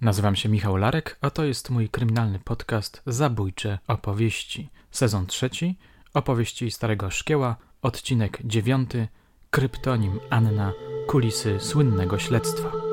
Nazywam się Michał Larek, a to jest mój kryminalny podcast Zabójcze opowieści. Sezon trzeci, opowieści Starego Szkieła, odcinek dziewiąty, kryptonim Anna, kulisy słynnego śledztwa.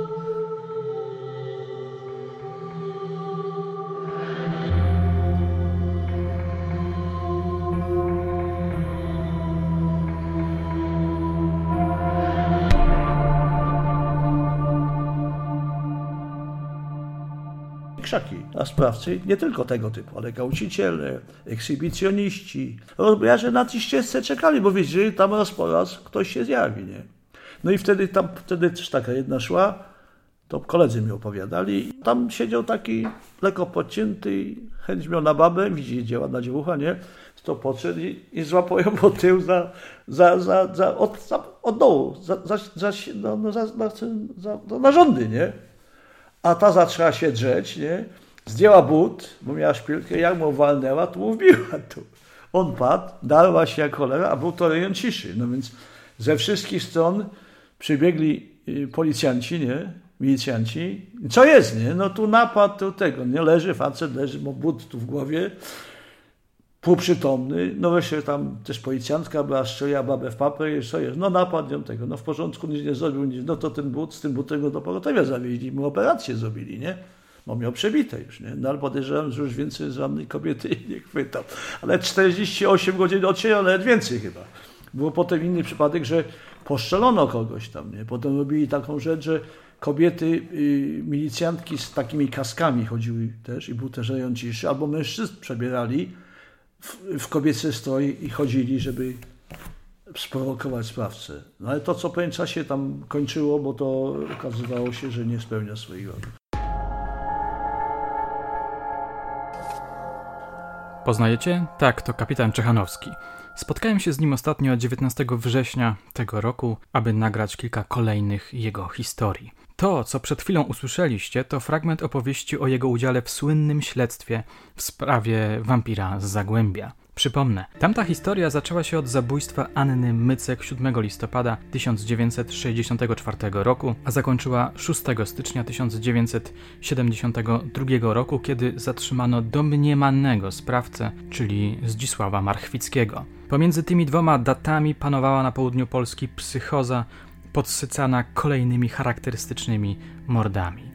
A sprawcy nie tylko tego typu, ale gwałciciele, ekshibicjoniści. Rozbrajarze na tej ścieżce czekali, bo wiedzieli, tam raz po raz ktoś się zjawi, nie? No i wtedy tam, wtedy też taka jedna szła, to koledzy mi opowiadali. Tam siedział taki lekko podcięty, chęć miał na babę, widzi, dzieła na dziewucha, nie? To podszedł i, i złapał ją po tył za, za, za, za, od, za, od dołu, za, za, za, no, no, za, za, za, za narządy, nie? A ta zaczęła się drzeć, nie? Zdjęła but, bo miała szpilkę, jak mu walnęła, to mu wbiła tu. On padł, darła się jak cholera, a był to rejon ciszy. No więc ze wszystkich stron przybiegli y, policjanci, nie? Milicjanci. Co jest, nie? No tu napad, tu tego, nie? Leży facet, leży, ma but tu w głowie, półprzytomny. No wreszcie tam też policjantka była, strzeliła babę w papę i co jest? No napad ją tego, no w porządku, nic nie zrobił, nic. No to ten but, z tym butem go do pogotowia zawieźli, mu operację zrobili, nie? Bo miał przebite już, nie? No ale podejrzewam, że już więcej żadnej kobiety nie chwytał. Ale 48 godzin odsiedział, nawet więcej chyba. Było potem inny przypadek, że poszczelono kogoś tam, nie? Potem robili taką rzecz, że kobiety, y, milicjantki z takimi kaskami chodziły też i rejon ciszy, albo mężczyzn przebierali w, w kobiecy strój i chodzili, żeby sprowokować sprawcę. No ale to, co w pewnym czasie tam kończyło, bo to okazywało się, że nie spełnia swoich. Poznajecie? Tak, to kapitan Czechanowski. Spotkałem się z nim ostatnio 19 września tego roku, aby nagrać kilka kolejnych jego historii. To, co przed chwilą usłyszeliście, to fragment opowieści o jego udziale w słynnym śledztwie w sprawie wampira z Zagłębia. Przypomnę, tamta historia zaczęła się od zabójstwa Anny Mycek 7 listopada 1964 roku, a zakończyła 6 stycznia 1972 roku, kiedy zatrzymano domniemanego sprawcę, czyli Zdzisława Marchwickiego. Pomiędzy tymi dwoma datami panowała na południu Polski psychoza podsycana kolejnymi charakterystycznymi mordami.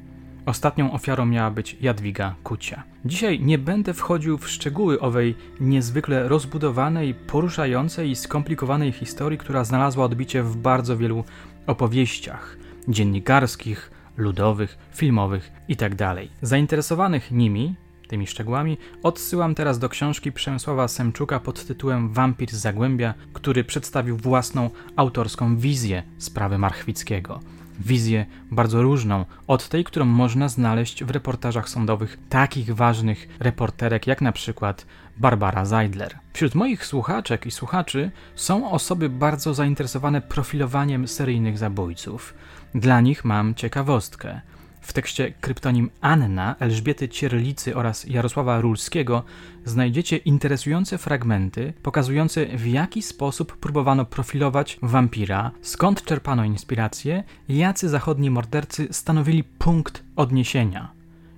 Ostatnią ofiarą miała być Jadwiga Kucia. Dzisiaj nie będę wchodził w szczegóły owej niezwykle rozbudowanej, poruszającej i skomplikowanej historii, która znalazła odbicie w bardzo wielu opowieściach dziennikarskich, ludowych, filmowych itd. Tak Zainteresowanych nimi tymi szczegółami, odsyłam teraz do książki Przemysława Semczuka pod tytułem Wampir z Zagłębia, który przedstawił własną autorską wizję sprawy Marchwickiego. Wizję bardzo różną od tej, którą można znaleźć w reportażach sądowych takich ważnych reporterek jak na przykład Barbara Zeidler. Wśród moich słuchaczek i słuchaczy są osoby bardzo zainteresowane profilowaniem seryjnych zabójców. Dla nich mam ciekawostkę. W tekście kryptonim Anna Elżbiety Cierlicy oraz Jarosława Rulskiego znajdziecie interesujące fragmenty pokazujące w jaki sposób próbowano profilować wampira, skąd czerpano inspirację, jacy zachodni mordercy stanowili punkt odniesienia.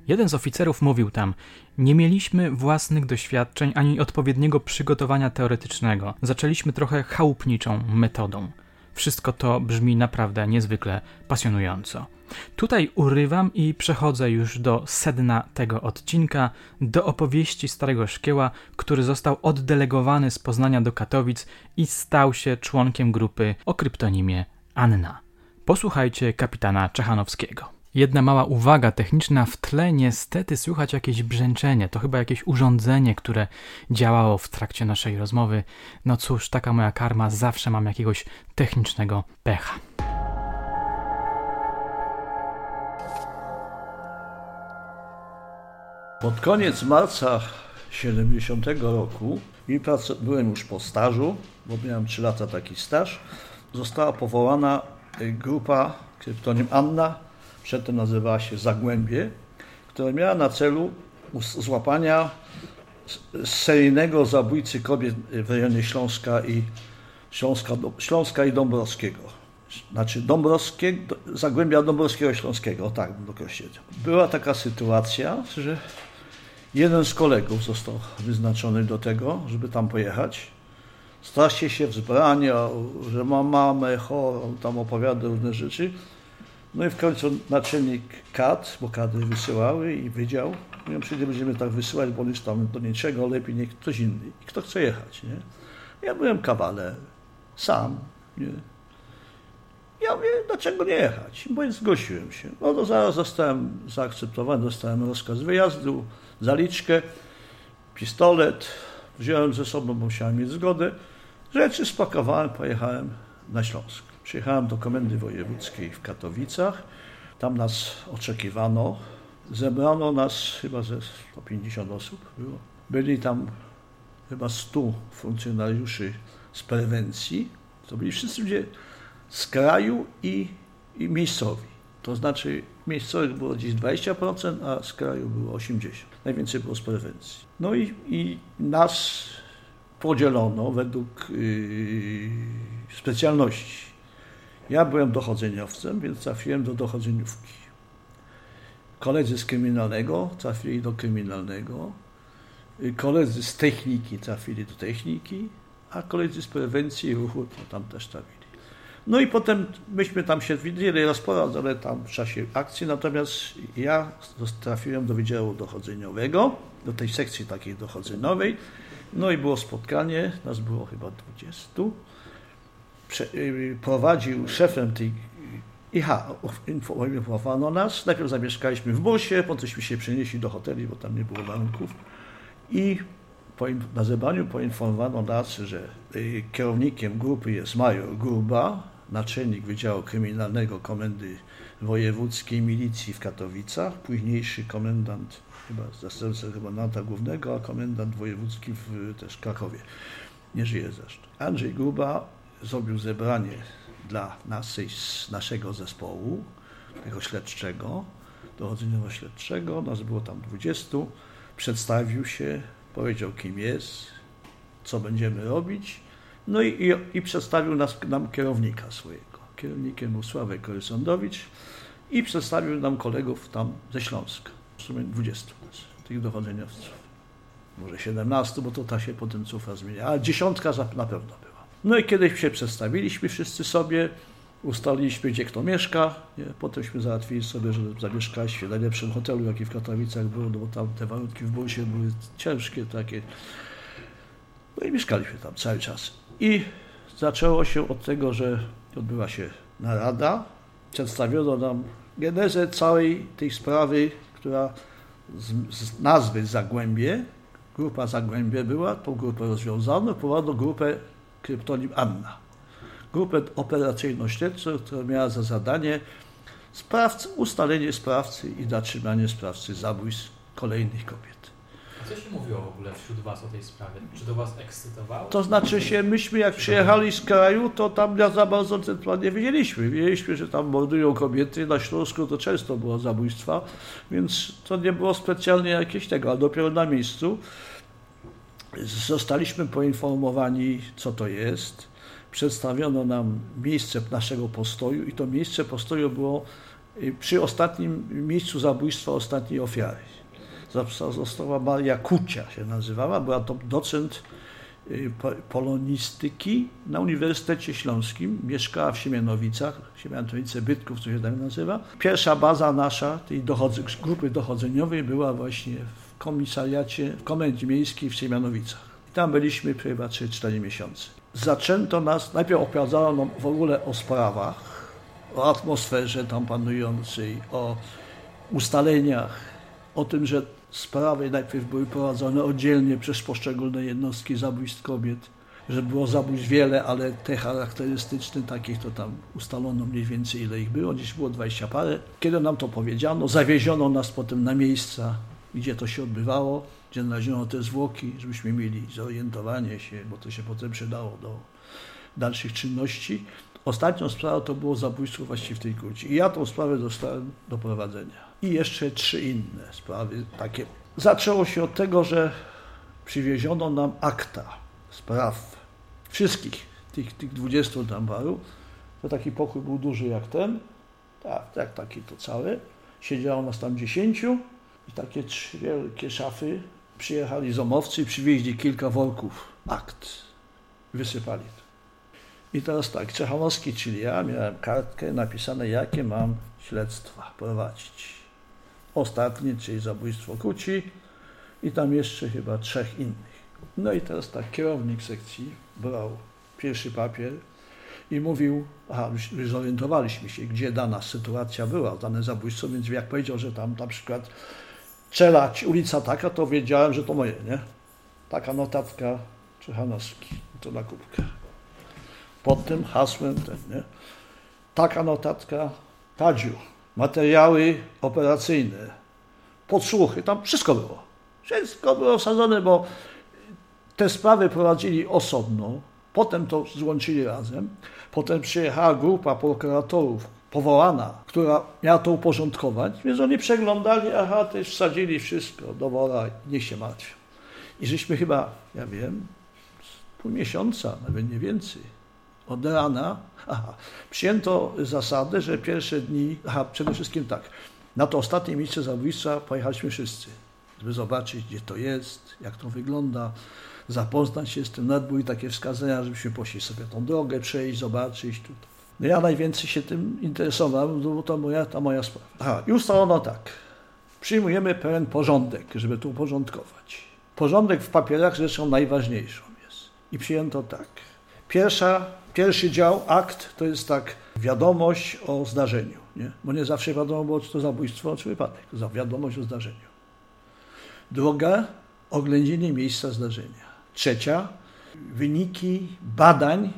Jeden z oficerów mówił tam: Nie mieliśmy własnych doświadczeń ani odpowiedniego przygotowania teoretycznego. Zaczęliśmy trochę chałupniczą metodą. Wszystko to brzmi naprawdę niezwykle pasjonująco. Tutaj urywam i przechodzę już do sedna tego odcinka, do opowieści Starego Szkieła, który został oddelegowany z Poznania do Katowic i stał się członkiem grupy o kryptonimie Anna. Posłuchajcie kapitana Czechanowskiego. Jedna mała uwaga techniczna, w tle niestety słychać jakieś brzęczenie. To chyba jakieś urządzenie, które działało w trakcie naszej rozmowy. No cóż, taka moja karma, zawsze mam jakiegoś technicznego pecha. Pod koniec marca 70 roku i byłem już po stażu, bo miałem 3 lata taki staż, została powołana grupa kryptonim Anna, przedtem nazywała się Zagłębie, która miała na celu złapania seryjnego zabójcy kobiet w rejonie Śląska i, Śląska, Śląska i Dąbrowskiego. znaczy Dąbrowskiego, Zagłębia Dąbrowskiego Śląskiego, tak bym dokościedzał. Była taka sytuacja, że jeden z kolegów został wyznaczony do tego, żeby tam pojechać. Strasznie się wzbraniał, że ma mamę chorą, tam opowiada różne rzeczy. No i w końcu naczelnik KAD, bo kadry wysyłały i wiedział, mówią, przyjdzie będziemy tak wysyłać, bo jest tam do niczego, lepiej niech ktoś inny. I kto chce jechać, nie? Ja byłem kawaler, sam, nie? Ja mówię, dlaczego nie jechać? Bo zgłosiłem się. No to zaraz zostałem zaakceptowany, dostałem rozkaz wyjazdu, zaliczkę, pistolet, wziąłem ze sobą, bo musiałem mieć zgodę. Rzeczy spakowałem, pojechałem na Śląsk. Przyjechałem do Komendy Wojewódzkiej w Katowicach. Tam nas oczekiwano. Zebrano nas chyba ze 150 osób było. Byli tam chyba 100 funkcjonariuszy z prewencji. To byli wszyscy ludzie z kraju i, i miejscowi. To znaczy miejscowych było gdzieś 20%, a z kraju było 80%. Najwięcej było z prewencji. No i, i nas podzielono według yy, specjalności. Ja byłem dochodzeniowcem, więc trafiłem do dochodzeniówki. Koledzy z kryminalnego trafili do kryminalnego. Koledzy z techniki trafili do techniki, a koledzy z prewencji i ruchu to tam też trafili. No i potem myśmy tam się widzieli rozprowadzone tam w czasie akcji, natomiast ja trafiłem do Wydziału Dochodzeniowego, do tej sekcji takiej dochodzeniowej, no i było spotkanie, nas było chyba 20. Y, prowadził szefem tej IHA, informowano nas. Najpierw zamieszkaliśmy w busie, potemśmy się przenieśli do hoteli, bo tam nie było warunków. I po, na zebraniu poinformowano nas, że y, kierownikiem grupy jest major Gruba, naczelnik Wydziału Kryminalnego Komendy Wojewódzkiej Milicji w Katowicach, późniejszy komendant chyba zastępca komendanta głównego, a komendant wojewódzki w też Krakowie. Nie żyje zresztą. Andrzej Gruba zrobił zebranie dla nas, naszego zespołu, tego śledczego, dochodzeniowo-śledczego, nas było tam 20, przedstawił się, powiedział kim jest, co będziemy robić, no i, i, i przedstawił nas, nam kierownika swojego. Kierownikiem był Sławek i przedstawił nam kolegów tam ze Śląska w sumie 20 tych dochodzeniowców. Może 17, bo to ta się potem cyfra zmienia, ale dziesiątka na pewno była. No i kiedyś się przedstawiliśmy wszyscy sobie, ustaliliśmy, gdzie kto mieszka. Nie? Potemśmy załatwili sobie, że zamieszkać w najlepszym hotelu, jaki w Katowicach był, no bo tam te warunki w Bulsie były ciężkie takie. No i mieszkaliśmy tam cały czas. I zaczęło się od tego, że odbyła się narada. Przedstawiono nam genezę całej tej sprawy, która z, z nazwy Zagłębie, grupa Zagłębie była, tą grupę rozwiązano, prowadzono grupę kryptonim Anna. Grupę operacyjno-śledczą, która miała za zadanie sprawcy, ustalenie sprawcy i zatrzymanie sprawcy zabójstw kolejnych kobiet. Co się mówiło w ogóle wśród Was o tej sprawie? Czy to Was ekscytowało? To znaczy się, myśmy jak przyjechali z kraju, to tam za bardzo nie wiedzieliśmy. Wiedzieliśmy, że tam mordują kobiety, na Śląsku to często było zabójstwa, więc to nie było specjalnie jakieś tego, a dopiero na miejscu zostaliśmy poinformowani, co to jest. Przedstawiono nam miejsce naszego postoju i to miejsce postoju było y, przy ostatnim miejscu zabójstwa ostatniej ofiary została Maria Kucia się nazywała, była to docent y, polonistyki na Uniwersytecie Śląskim, mieszkała w Siemianowicach, Siemianowice Bytków, co się tak nazywa. Pierwsza baza nasza, tej grupy dochodzeniowej była właśnie w komisariacie, w komendzie miejskiej w Siemianowicach. Tam byliśmy chyba 3-4 miesiące. Zaczęto nas, najpierw opowiadano nam w ogóle o sprawach, o atmosferze tam panującej, o ustaleniach, o tym, że sprawy najpierw były prowadzone oddzielnie przez poszczególne jednostki zabójstw kobiet, że było zabójstw wiele, ale te charakterystyczne, takich to tam ustalono mniej więcej ile ich było, gdzieś było 20 parę. Kiedy nam to powiedziano, zawieziono nas potem na miejsca, gdzie to się odbywało, gdzie znaleziono te zwłoki, żebyśmy mieli zorientowanie się, bo to się potem przydało do dalszych czynności. Ostatnią sprawą to było zabójstwo właściwie w tej kulcie. I ja tą sprawę dostałem do prowadzenia. I jeszcze trzy inne sprawy takie. Zaczęło się od tego, że przywieziono nam akta spraw wszystkich tych, tych 20 tam paru To taki pokój był duży jak ten, tak, tak taki to cały. Siedziało nas tam dziesięciu i takie trzy wielkie szafy. Przyjechali zomowcy i przywieźli kilka worków akt. Wysypali to. I teraz tak, Czechanowski, czyli ja, miałem kartkę napisane, jakie mam śledztwa prowadzić. Ostatnie, czyli zabójstwo Kuci i tam jeszcze chyba trzech innych. No i teraz tak, kierownik sekcji brał pierwszy papier i mówił, aha, już zorientowaliśmy się, gdzie dana sytuacja była, dane zabójstwo, więc jak powiedział, że tam na przykład Czelać, ulica taka, to wiedziałem, że to moje, nie? Taka notatka Czechanowski, to na kubkę. Pod tym hasłem ten, nie? Taka notatka Tadziu, materiały operacyjne, podsłuchy, tam wszystko było. Wszystko było wsadzone, bo te sprawy prowadzili osobno, potem to złączyli razem, potem przyjechała grupa prokuratorów powołana, która miała to uporządkować, więc oni przeglądali, aha, też wsadzili wszystko do wora, niech się martwią. I żeśmy chyba, ja wiem, pół miesiąca, nawet nie więcej, od rana, aha, przyjęto zasadę, że pierwsze dni, aha, przede wszystkim tak, na to ostatnie miejsce zabójstwa pojechaliśmy wszyscy, żeby zobaczyć, gdzie to jest, jak to wygląda, zapoznać się z tym. Nawet były takie wskazania, żebyśmy poszli sobie tą drogę przejść, zobaczyć. Tutaj. No ja najwięcej się tym interesowałem, bo to moja, ta moja sprawa. Aha, i ustalono tak. Przyjmujemy pewien porządek, żeby to uporządkować. Porządek w papierach rzeczą najważniejszą jest. I przyjęto tak. Pierwsza, pierwszy dział, akt, to jest tak wiadomość o zdarzeniu. Nie? Bo nie zawsze wiadomo było, czy to zabójstwo, czy wypadek. Za wiadomość o zdarzeniu. Druga, oględziny miejsca zdarzenia. Trzecia, wyniki badań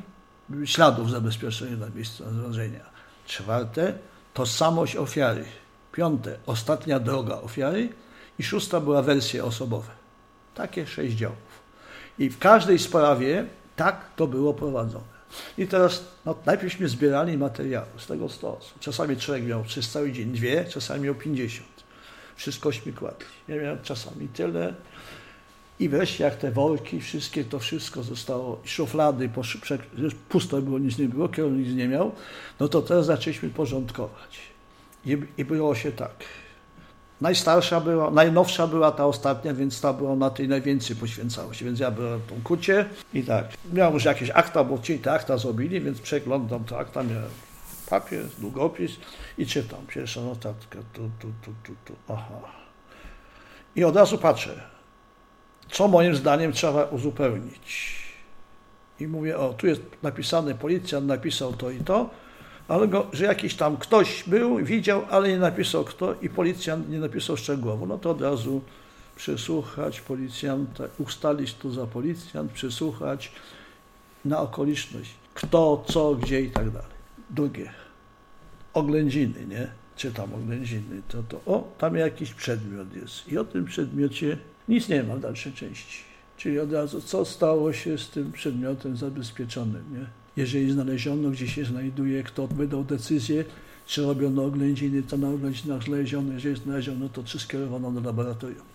śladów zabezpieczenia na miejscu zdarzenia. Czwarte, tożsamość ofiary. Piąte, ostatnia droga ofiary. I szósta była wersje osobowe. Takie sześć działów. I w każdej sprawie tak to było prowadzone. I teraz no, najpierwśmy zbierali materiały z tego stosu. Czasami człowiek miał przez cały dzień dwie, czasami miał pięćdziesiąt. Wszystkośmy kładli. Ja miałem czasami tyle, i wreszcie jak te worki, wszystkie, to wszystko zostało, szuflady, pusto było, nic nie było, kierownik nie miał, no to teraz zaczęliśmy porządkować. I, I było się tak. Najstarsza była, najnowsza była ta ostatnia, więc ta była na tej najwięcej poświęcała się, więc ja byłem tą kucie i tak. Miałem już jakieś akta, bo ci te akta zrobili, więc przeglądam te akta, miałem papier, długopis i czytam. Pierwsza notatka, tu, tu, tu, tu, tu, aha. I od razu patrzę, co moim zdaniem trzeba uzupełnić. I mówię, o, tu jest napisane, policjant napisał to i to, ale go, że jakiś tam ktoś był, widział, ale nie napisał kto i policjant nie napisał szczegółowo. No to od razu przesłuchać policjanta, ustalić to za policjant, przesłuchać na okoliczność, kto, co, gdzie i tak dalej. Drugie, oględziny, nie? Czytam oględziny, to to, o, tam jakiś przedmiot jest i o tym przedmiocie nic nie ma w dalszej części. Czyli od razu, co stało się z tym przedmiotem zabezpieczonym. Nie? Jeżeli znaleziono, gdzie się znajduje, kto wydał decyzję, czy robiono oględziny, to na oględzinach znaleziono, jeżeli znaleziono, to czy skierowano do laboratorium.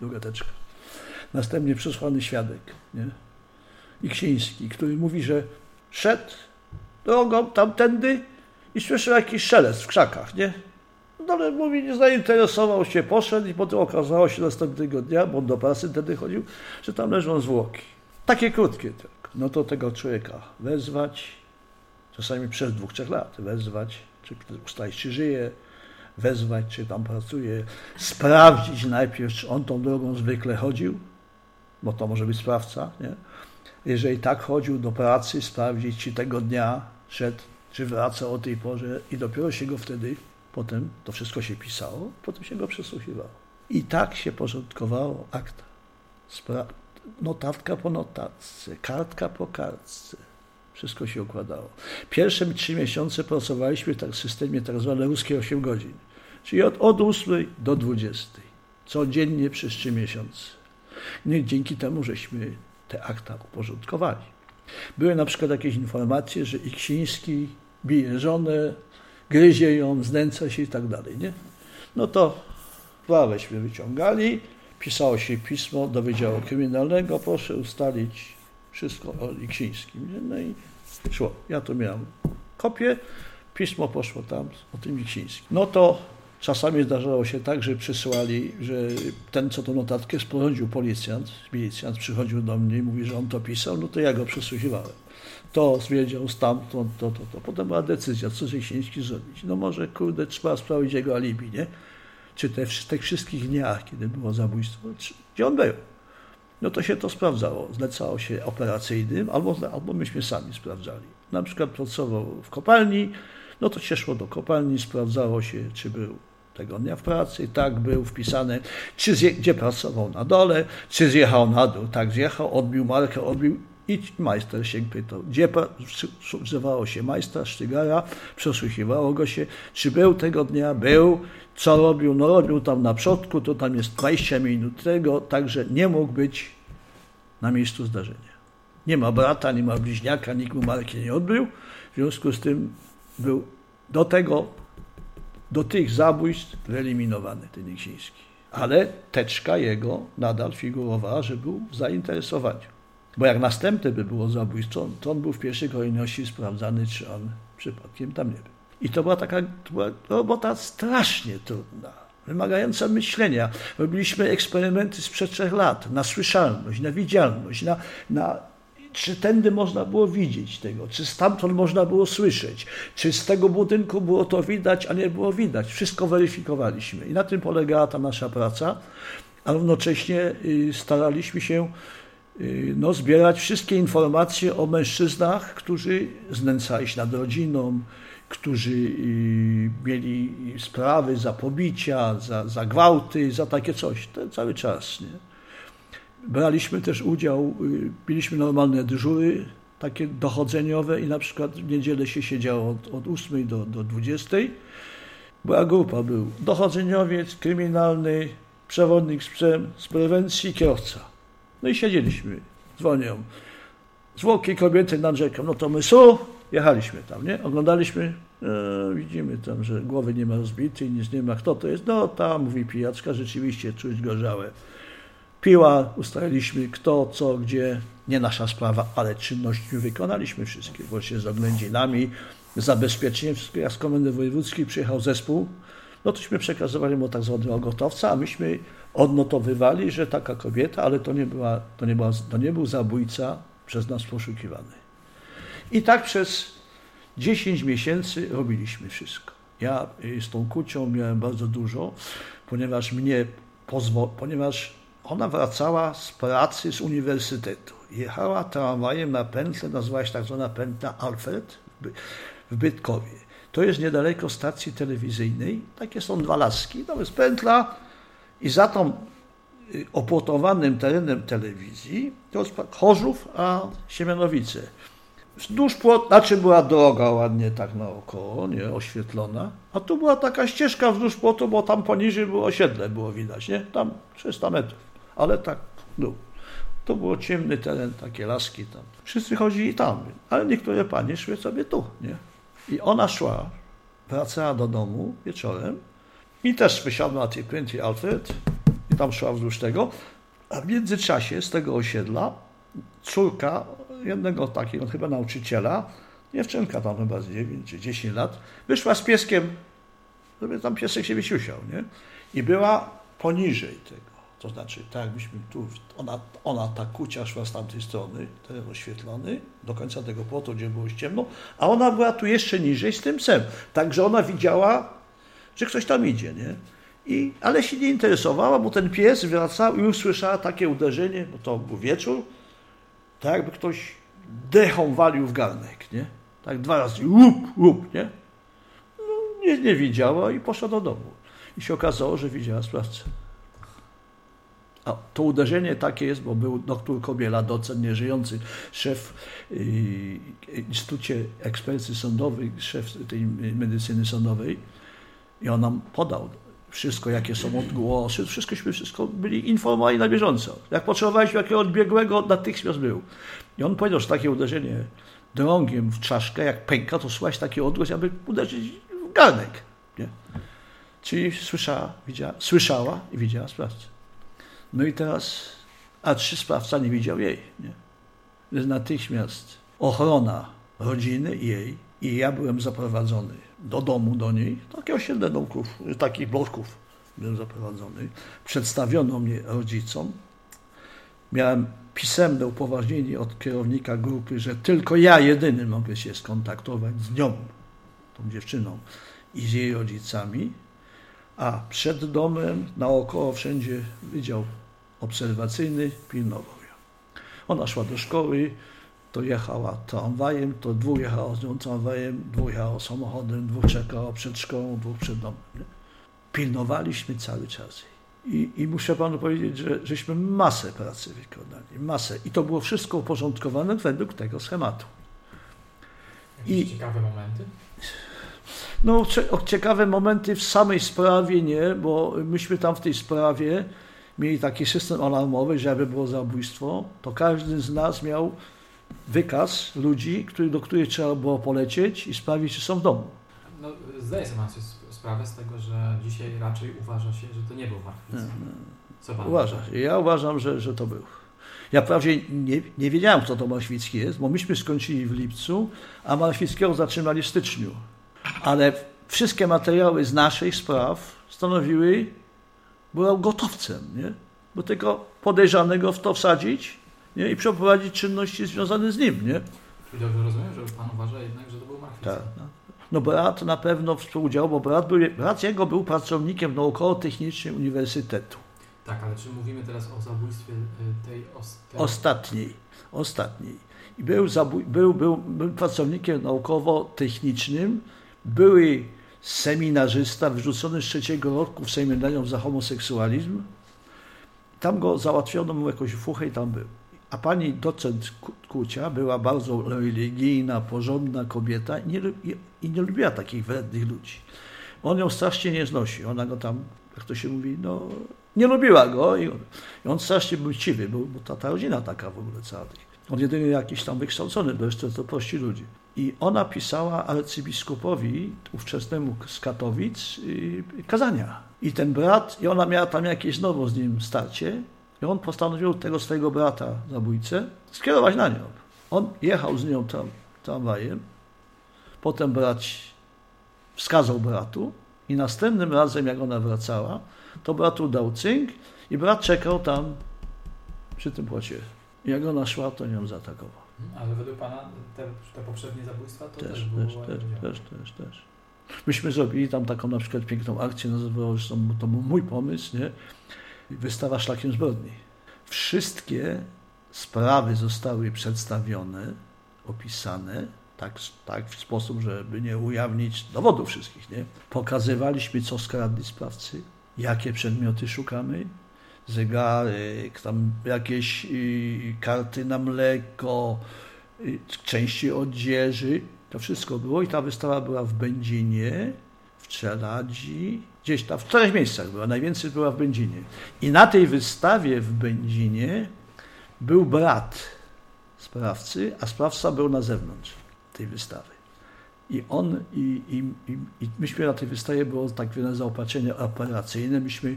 Druga teczka. Następnie przesłany świadek, nie? Iksiński, który mówi, że szedł drogą tamtędy i słyszał jakiś szelest w krzakach, nie? Ale mówi, nie zainteresował się, poszedł i potem okazało się następnego dnia, bo on do pracy wtedy chodził, że tam leżą zwłoki. Takie krótkie tylko. No to tego człowieka wezwać, czasami przez dwóch, trzech lat wezwać, czy ustalić, czy żyje, wezwać, czy tam pracuje, sprawdzić najpierw, czy on tą drogą zwykle chodził, bo to może być sprawca, nie? Jeżeli tak chodził do pracy, sprawdzić, czy tego dnia szedł, czy wracał o tej porze i dopiero się go wtedy Potem to wszystko się pisało, potem się go przesłuchiwało. I tak się porządkowało akta. Spra notatka po notatce, kartka po kartce. Wszystko się układało. Pierwsze trzy miesiące pracowaliśmy tak w systemie tak zwanej ruskiej 8 godzin. Czyli od, od 8 do 20. Codziennie przez trzy miesiące. No i dzięki temu żeśmy te akta uporządkowali. Były na przykład jakieś informacje, że Iksiński bije żonę, gryzie ją, znęca się i tak dalej, nie? No to praweśmy wyciągali, pisało się pismo do Wydziału Kryminalnego, proszę ustalić wszystko o Iksińskim. Nie? No i szło. Ja to miałem kopię, pismo poszło tam o tym Miksińskim. No to czasami zdarzało się tak, że przysłali, że ten, co tą notatkę sporządził, policjant, milicjant przychodził do mnie i mówi, że on to pisał, no to ja go przesłuchiwałem. To zwiedział stamtąd, to, to, to. Potem była decyzja, co Miksiński zrobić. No może, kurde, trzeba sprawdzić jego alibi, nie? Czy te, tych wszystkich dniach, kiedy było zabójstwo, czy, gdzie on był. No to się to sprawdzało. Zlecało się operacyjnym, albo, albo myśmy sami sprawdzali. Na przykład pracował w kopalni, no to się szło do kopalni, sprawdzało się, czy był tego dnia w pracy, tak był wpisany, czy zje, gdzie pracował na dole, czy zjechał na dół, tak zjechał, odbił markę, odbił i majster się pytał, gdzie używało się majstra, sztygara, przesłuchiwało go się, czy był tego dnia, był, co robił, no robił tam na przodku, to tam jest 20 minut tego, także nie mógł być na miejscu zdarzenia. Nie ma brata, nie ma bliźniaka, nikt mu marki nie odbył, w związku z tym był do tego, do tych zabójstw wyeliminowany ten Niksiński. Ale teczka jego nadal figurowała, że był w zainteresowaniu. Bo jak następne by było zabójstwo, to on był w pierwszej kolejności sprawdzany, czy on przypadkiem tam nie był. I to była taka to była robota strasznie trudna, wymagająca myślenia. Robiliśmy eksperymenty sprzed trzech lat na słyszalność, na widzialność, na, na czy tędy można było widzieć tego, czy stamtąd można było słyszeć, czy z tego budynku było to widać, a nie było widać. Wszystko weryfikowaliśmy i na tym polegała ta nasza praca, a równocześnie y, staraliśmy się no, zbierać wszystkie informacje o mężczyznach, którzy znęcali się nad rodziną, którzy y, mieli sprawy za pobicia, za, za gwałty, za takie coś. To cały czas. Nie? Braliśmy też udział, y, mieliśmy normalne dyżury, takie dochodzeniowe i na przykład w niedzielę się siedziało od, od 8 do, do 20. Była grupa, był dochodzeniowiec, kryminalny, przewodnik z z prewencji, kierowca. No i siedzieliśmy, dzwonią. Zwłoki kobiety nad rzeką, no to my su, jechaliśmy tam, nie? Oglądaliśmy, e, widzimy tam, że głowy nie ma rozbitej, nic nie ma. Kto to jest? No tam, mówi pijaczka, rzeczywiście czuć gorzałe. Piła, ustaliliśmy kto, co, gdzie, nie nasza sprawa, ale czynności wykonaliśmy wszystkie, właśnie z oględzinami, zabezpieczeniem wszystkiego. Jak z Komendy Wojewódzkiej przyjechał zespół, no tośmy przekazywali mu tak zwanego gotowca, a myśmy odnotowywali, że taka kobieta, ale to nie, była, to nie, była, to nie był zabójca przez nas poszukiwany. I tak przez 10 miesięcy robiliśmy wszystko. Ja z tą kucią miałem bardzo dużo, ponieważ mnie pozwo- ponieważ ona wracała z pracy z uniwersytetu. Jechała tramwajem na pętlę, nazywała się tak zwana pętla Alfred w Bytkowie. To jest niedaleko stacji telewizyjnej. Takie są dwa laski. To jest pętla i za tą y, opłotowanym terenem telewizji to jest Chorzów, a Siemianowice. Wzdłuż płot, znaczy była droga ładnie tak naokoło, nie, oświetlona, a tu była taka ścieżka wzdłuż płotu, bo tam poniżej było osiedle, było widać, nie? Tam 300 metrów ale tak dół. To było ciemny teren, takie laski tam. Wszyscy chodzili tam, ale niektóre panie szły sobie tu, nie? I ona szła, wracała do domu wieczorem i też wysiadła na tej piętrie Alfred i tam szła wzdłuż tego, a w międzyczasie z tego osiedla córka jednego takiego chyba nauczyciela, dziewczynka tam chyba z 9 czy 10 lat, wyszła z pieskiem, żeby tam piesek się wysiusiał, nie? I była poniżej tego. To znaczy, tak jakbyśmy tu, ona, ona ta kucia szła z tamtej strony, teren oświetlony, do końca tego płotu, gdzie było ciemno, a ona była tu jeszcze niżej z tym psem. Także ona widziała, że ktoś tam idzie, nie? I, ale się nie interesowała, bo ten pies wracał i usłyszała takie uderzenie, bo to był wieczór, tak jakby ktoś dechą walił w garnek, nie? Tak dwa razy, łup, łup, nie? No, nie, nie widziała i poszła do domu. I się okazało, że widziała sprawcę. A to uderzenie takie jest, bo był doktor Kobiela, docent nieżyjący, szef yy, Instytucie Ekspercji Sądowej, szef tej medycyny sądowej i on nam podał wszystko, jakie są odgłosy, wszystkośmy wszystko byli informowani na bieżąco. Jak potrzebowaliśmy jakiego odbiegłego, natychmiast był. I on powiedział, że takie uderzenie drągiem w czaszkę, jak pęka, to słychać taki odgłos, jakby uderzyć w garnek. Nie? Czyli słyszała, widziała, słyszała i widziała sprawcę. No i teraz, a trzy sprawca nie widział jej. Nie? Więc natychmiast ochrona rodziny jej I ja byłem zaprowadzony do domu do niej, takie osiedle domków, takich bloków byłem zaprowadzony. Przedstawiono mnie rodzicom. Miałem pisemne upoważnienie od kierownika grupy, że tylko ja jedyny mogę się skontaktować z nią, tą dziewczyną i z jej rodzicami, a przed domem naokoło wszędzie wydział obserwacyjny pilnował ją. Ona szła do szkoły, to jechała tramwajem, to dwóch jechało z nią tramwajem, dwóch jechało samochodem, dwóch czekało przed szkołą, dwóch przed domem. Nie? Pilnowaliśmy cały czas. I, I, muszę panu powiedzieć, że żeśmy masę pracy wykonali, masę. I to było wszystko uporządkowane według tego schematu. Jakieś I ciekawe momenty? No, ciekawe momenty w samej sprawie nie, bo myśmy tam w tej sprawie mieli taki system alarmowy, że jakby było zabójstwo, to każdy z nas miał wykaz ludzi, który, do których trzeba było polecieć i sprawdzić, czy są w domu. No, zdaję sobie sprawę z tego, że dzisiaj raczej uważa się, że to nie był Marchwicki. Co pan Uważa się. Ja uważam, że, że to był. Ja wprawdzie nie, nie wiedziałem, kto to Marchwicki jest, bo myśmy skończyli w lipcu, a Marchwickiego zatrzymali w styczniu. Ale wszystkie materiały z naszych spraw stanowiły, był gotowcem, nie? Bo tylko podejrzanego w to wsadzić nie? i przeprowadzić czynności związane z nim, nie? Czyli dobrze rozumiem, że pan uważa jednak, że to był Marchwicki. Tak. No. no brat na pewno współudziałał, bo brat, był, brat jego był pracownikiem naukowo-technicznym Uniwersytetu. Tak, ale czy mówimy teraz o zabójstwie y, tej, tej... ostatniej? Ostatniej. I był, zabój, był, był, był pracownikiem naukowo-technicznym, były seminarzysta wyrzucony z trzeciego roku w seminarium za homoseksualizm. Tam go załatwiono mu jakąś fuchę i tam był. A pani docent Kucia była bardzo religijna, porządna kobieta i nie, i nie lubiła takich wrednych ludzi. On ją strasznie nie znosi. Ona go tam, jak to się mówi, no, nie lubiła go i on, i on strasznie był chciwy, bo, bo ta, ta rodzina taka w ogóle cała. On jedynie jakiś tam wykształcony, bo jeszcze to prości ludzie. I ona pisała arcybiskupowi ówczesnemu z Katowic y, kazania. I ten brat, i ona miała tam jakieś znowu z nim starcie, i on postanowił tego swojego brata, zabójcę, skierować na nią. On jechał z nią tam tramwajem, potem brat wskazał bratu i następnym razem, jak ona wracała, to bratu dał cynk i brat czekał tam przy tym płocie. Jak ona szła, to nią zaatakował. Ale według Pana te, te poprzednie zabójstwa to też, też było... Też, też, też, też, też. Myśmy zrobili tam taką na przykład piękną akcję, nazywało się to był mój pomysł, nie? Wystawa szlakiem zbrodni. Wszystkie sprawy zostały przedstawione, opisane, tak, tak w sposób, żeby nie ujawnić dowodów wszystkich, nie? Pokazywaliśmy, co skradli sprawcy, jakie przedmioty szukamy, zegarek, tam jakieś y, karty na mleko, y, części odzieży. To wszystko było i ta wystawa była w Będzinie, w Czeladzi, gdzieś tam, w czterech miejscach była, najwięcej była w Będzinie. I na tej wystawie w Będzinie był brat sprawcy, a sprawca był na zewnątrz tej wystawy. I on, i, i, i, i myśmy na tej wystawie, było tak wiele zaopatrzenie operacyjne, myśmy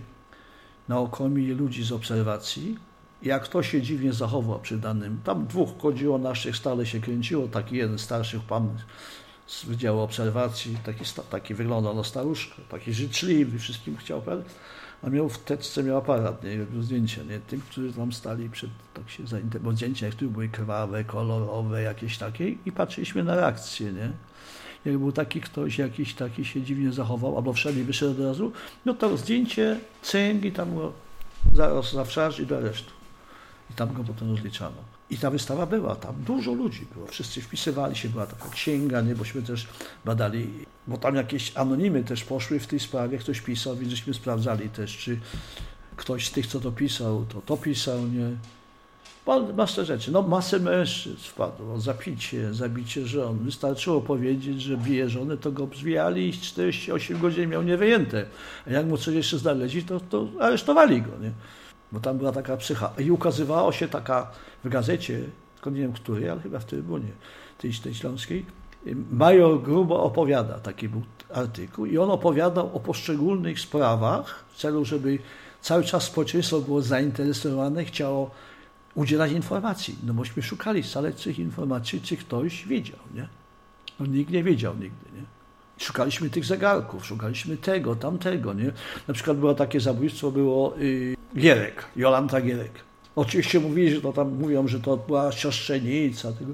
naokoło ludzi z obserwacji. Jak kto się dziwnie zachował przy danym, tam dwóch chodziło naszych, stale się kręciło, taki jeden starszych pan z Wydziału Obserwacji, taki, taki wyglądał na staruszkę, taki życzliwy, wszystkim chciał, a miał w teczce miał aparat, nie, robił zdjęcia, nie, tym, którzy tam stali przed, tak się zainteresowali, bo zdjęcia niektóre były krwawe, kolorowe, jakieś takie. I patrzyliśmy na reakcję, nie jak był taki ktoś, jakiś taki się dziwnie zachował, albo wszedł i wyszedł od razu, no to zdjęcie, cynk i tam go zaraz za wszarż i do aresztu. I tam go potem rozliczano. I ta wystawa była, tam dużo ludzi było, wszyscy wpisywali się, była taka księga, nie, bośmy też badali, bo tam jakieś anonimy też poszły w tej sprawie, ktoś pisał, więc żeśmy sprawdzali też, czy ktoś z tych, co to pisał, to to pisał, nie, masę rzeczy. No masę mężczyzn wpadło, zapicie, zabicie żon. Wystarczyło powiedzieć, że bije żony, to go zwijali i 48 godzin miał niewyjęte. A jak mu coś jeszcze znaleźli, to, to aresztowali go, nie? Bo tam była taka psycha. I ukazywało się taka w gazecie, tylko nie wiem której, ale chyba w Trybunie, tej, tej śląskiej, Major Grubo opowiada, taki był artykuł, i on opowiadał o poszczególnych sprawach w celu, żeby cały czas społeczeństwo było zainteresowane, chciało udzielać informacji, no bośmy szukali tych informacji, czy ktoś wiedział, nie? No nikt nie wiedział nigdy, nie? Szukaliśmy tych zegarków, szukaliśmy tego, tamtego, nie? Na przykład było takie zabójstwo, było yy, Gierek, Jolanta Gierek. Oczywiście mówili, że to tam mówią, że to była siostrzenica. Tego.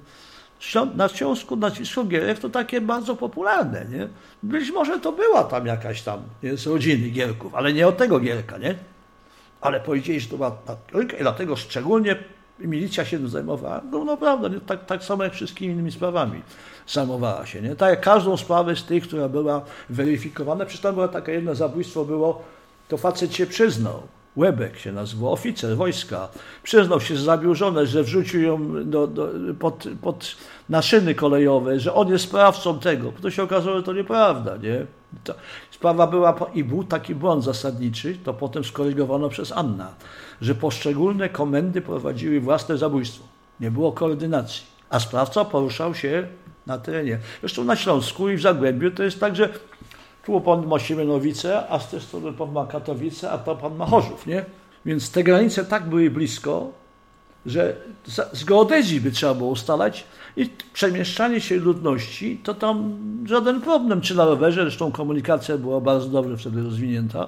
Na Śląsku nazwisko Gierek to takie bardzo popularne, nie? Być może to była tam jakaś tam nie, z rodziny Gierków, ale nie od tego Gierka, nie? Ale powiedzieli, że to była Gierka i dlatego szczególnie milicja się tym zajmowała. No, no prawda, nie? Tak, tak samo jak wszystkimi innymi sprawami zajmowała się, nie? Tak jak każdą sprawę z tych, która była weryfikowana, przecież tam było takie jedno zabójstwo było, to facet się przyznał, Łebek się nazywał, oficer wojska. Przyznał się, że zabił żonę, że wrzucił ją do, do, pod, pod, na szyny kolejowe, że on jest sprawcą tego. To się okazało, że to nieprawda, nie? To, sprawa była, i był taki błąd zasadniczy, to potem skorygowano przez Anna, że poszczególne komendy prowadziły własne zabójstwo. Nie było koordynacji. A sprawca poruszał się na terenie. Zresztą na Śląsku i w Zagłębiu to jest tak, że tu pan ma Siemianowice, a z tej strony pan ma Katowice, a tam pan ma Chorzów, nie? Więc te granice tak były blisko, że z geodezji by trzeba było ustalać i przemieszczanie się ludności to tam żaden problem, czy na rowerze, zresztą komunikacja była bardzo dobrze wtedy rozwinięta,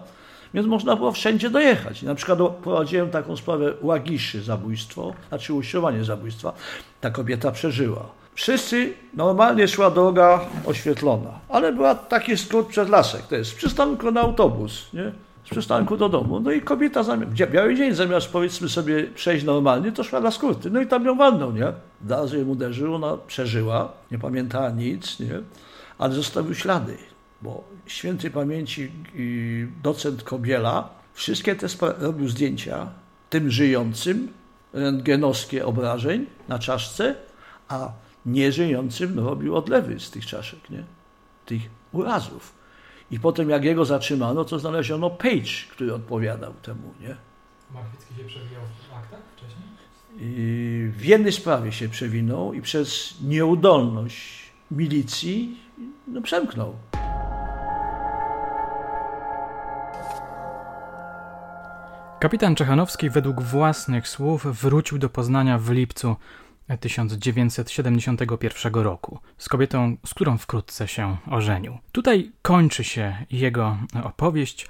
więc można było wszędzie dojechać. Na przykład prowadziłem taką sprawę Łagiszy zabójstwo, znaczy usiłowanie zabójstwa. Ta kobieta przeżyła. Wszyscy, normalnie szła droga oświetlona, ale była taki skrót przez lasek, to jest z przystanku na autobus, nie? z przystanku do domu. No i kobieta, zamiast, biały dzień, zamiast powiedzmy sobie przejść normalnie, to szła na skróty. No i tam ją walnął, nie? Zaraz ją uderzył, ona przeżyła, nie pamiętała nic, nie? Ale zostawił ślady, bo świętej pamięci docent Kobiela wszystkie te robił zdjęcia tym żyjącym, rentgenowskie obrażeń na czaszce, a nieżyjącym robił odlewy z tych czaszek, nie? tych urazów. I potem jak jego zatrzymano, to znaleziono Page, który odpowiadał temu. Nie? Marchwicki się przewijał w aktach wcześniej? I w jednej sprawie się przewinął i przez nieudolność milicji no, przemknął. Kapitan Czechanowski według własnych słów wrócił do Poznania w lipcu 1971 roku z kobietą, z którą wkrótce się ożenił. Tutaj kończy się jego opowieść.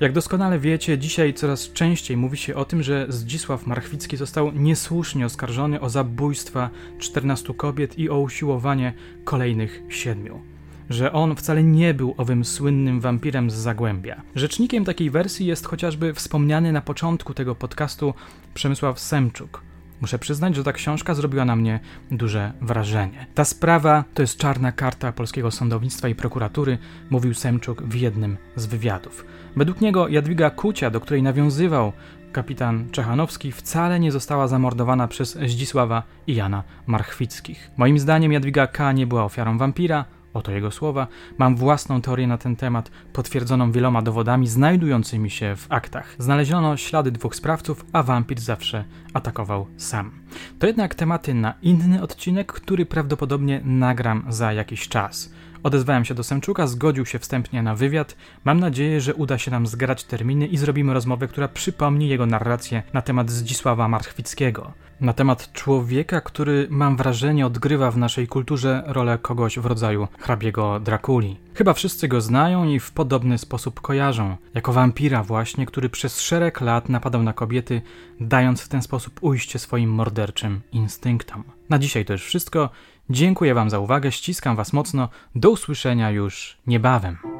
Jak doskonale wiecie, dzisiaj coraz częściej mówi się o tym, że Zdzisław Marchwicki został niesłusznie oskarżony o zabójstwa 14 kobiet i o usiłowanie kolejnych siedmiu że on wcale nie był owym słynnym wampirem z Zagłębia. Rzecznikiem takiej wersji jest chociażby wspomniany na początku tego podcastu Przemysław Semczuk, Muszę przyznać, że ta książka zrobiła na mnie duże wrażenie. Ta sprawa to jest czarna karta polskiego sądownictwa i prokuratury, mówił Semczuk w jednym z wywiadów. Według niego Jadwiga Kucia, do której nawiązywał kapitan Czechanowski, wcale nie została zamordowana przez Zdzisława i Jana Marchwickich. Moim zdaniem Jadwiga K. nie była ofiarą wampira, Oto jego słowa. Mam własną teorię na ten temat, potwierdzoną wieloma dowodami znajdującymi się w aktach. Znaleziono ślady dwóch sprawców, a wampir zawsze atakował sam. To jednak tematy na inny odcinek, który prawdopodobnie nagram za jakiś czas. Odezwałem się do Semczuka, zgodził się wstępnie na wywiad. Mam nadzieję, że uda się nam zgrać terminy i zrobimy rozmowę, która przypomni jego narrację na temat Zdzisława Marchwickiego. Na temat człowieka, który mam wrażenie odgrywa w naszej kulturze rolę kogoś w rodzaju hrabiego Drakuli. Chyba wszyscy go znają i w podobny sposób kojarzą. Jako wampira właśnie, który przez szereg lat napadał na kobiety, dając w ten sposób ujście swoim morderczym instynktom. Na dzisiaj to już wszystko. Dziękuję Wam za uwagę, ściskam Was mocno. Do usłyszenia już niebawem.